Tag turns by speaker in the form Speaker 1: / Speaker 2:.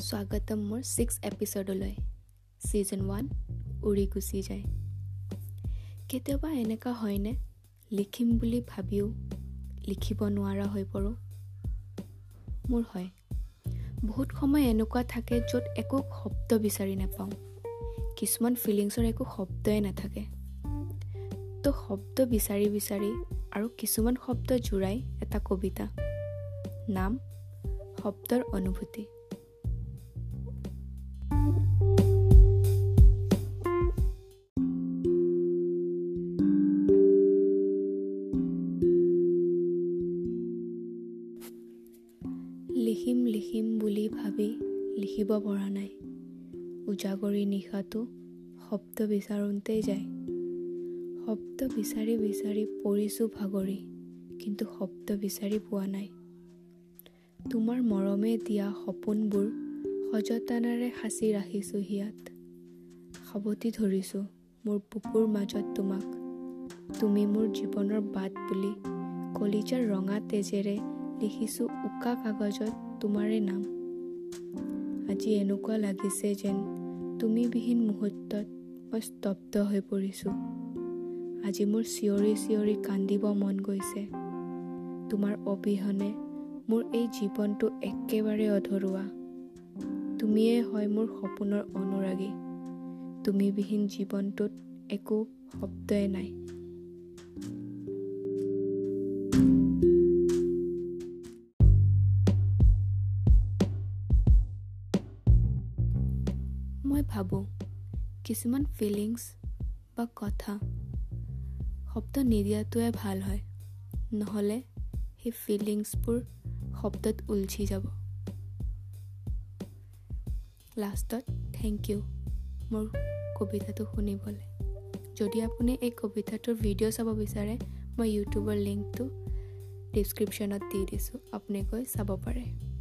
Speaker 1: স্বাগতম মোৰ six এপিছ'ডলৈ। Season one উৰি গুচি যায়। কেতিয়াবা এনেকুৱা হয়নে? লিখিম বুলি ভাবিও লিখিব নোৱাৰা হৈ পৰোঁ। মোৰ হয়। বহুত সময় এনেকুৱা থাকে য'ত একো শব্দ বিচাৰি নাপাওঁ। কিছুমান ফিলিংছৰ একো শব্দই নাথাকে। তো শব্দ বিচাৰি বিচাৰি আৰু কিছুমান শব্দ জোৰাই এটা কবিতা। নাম শব্দৰ অনুভূতি। লিখিম লিখিম বুলি ভাবি লিখিব পৰা নাই। উজাগৰি নিশাটো শব্দ বিচাৰোঁতেই যায়। শব্দ বিচাৰি বিচাৰি পৰিছোঁ ভাগৰি কিন্তু শব্দ বিচাৰি পোৱা নাই। তোমাৰ মৰমে দিয়া সপোনবোৰ সযতনেৰে সাঁচি ৰাখিছোঁ হিয়াত। সাৱটি ধৰিছোঁ মোৰ বুকুৰ মাজত তোমাক। তুমি মোৰ জীৱনৰ বাট বুলি কলিজাৰ ৰঙা তেজেৰে লিখিছোঁ উকা কাগজত তোমাৰে নাম। আজি এনেকুৱা লাগিছে যেন তুমিবিহীন মুহূৰ্তত মই স্তব্ধ হৈ পৰিছোঁ। আজি মোৰ চিঞৰি চিঞৰি কান্দিব মন গৈছে। তোমাৰ অবিহনে মোৰ এই জীৱনটো একেবাৰে অধৰুৱা। তুমিয়ে হয় মোৰ সপোনৰ অনুৰাগী। তুমিবিহীন জীৱনটোত একো শব্দই নাই। মই ভাবোঁ কিছুমান ফিলিংছ বা কথা শব্দ নিদিয়াটোৱে ভাল হয়। নহ'লে সেই ফিলিংছবোৰ শব্দত উলঝি যাব। লাষ্টত থেংক ইউ মোৰ কবিতাটো শুনিবলৈ। যদি আপুনি এই কবিতাটোৰ ভিডিঅ' চাব বিচাৰে মই ইউটিউবৰ লিংকটো ডিছক্ৰিপশ্যনত দি দিছোঁ আপুনি গৈ চাব পাৰে।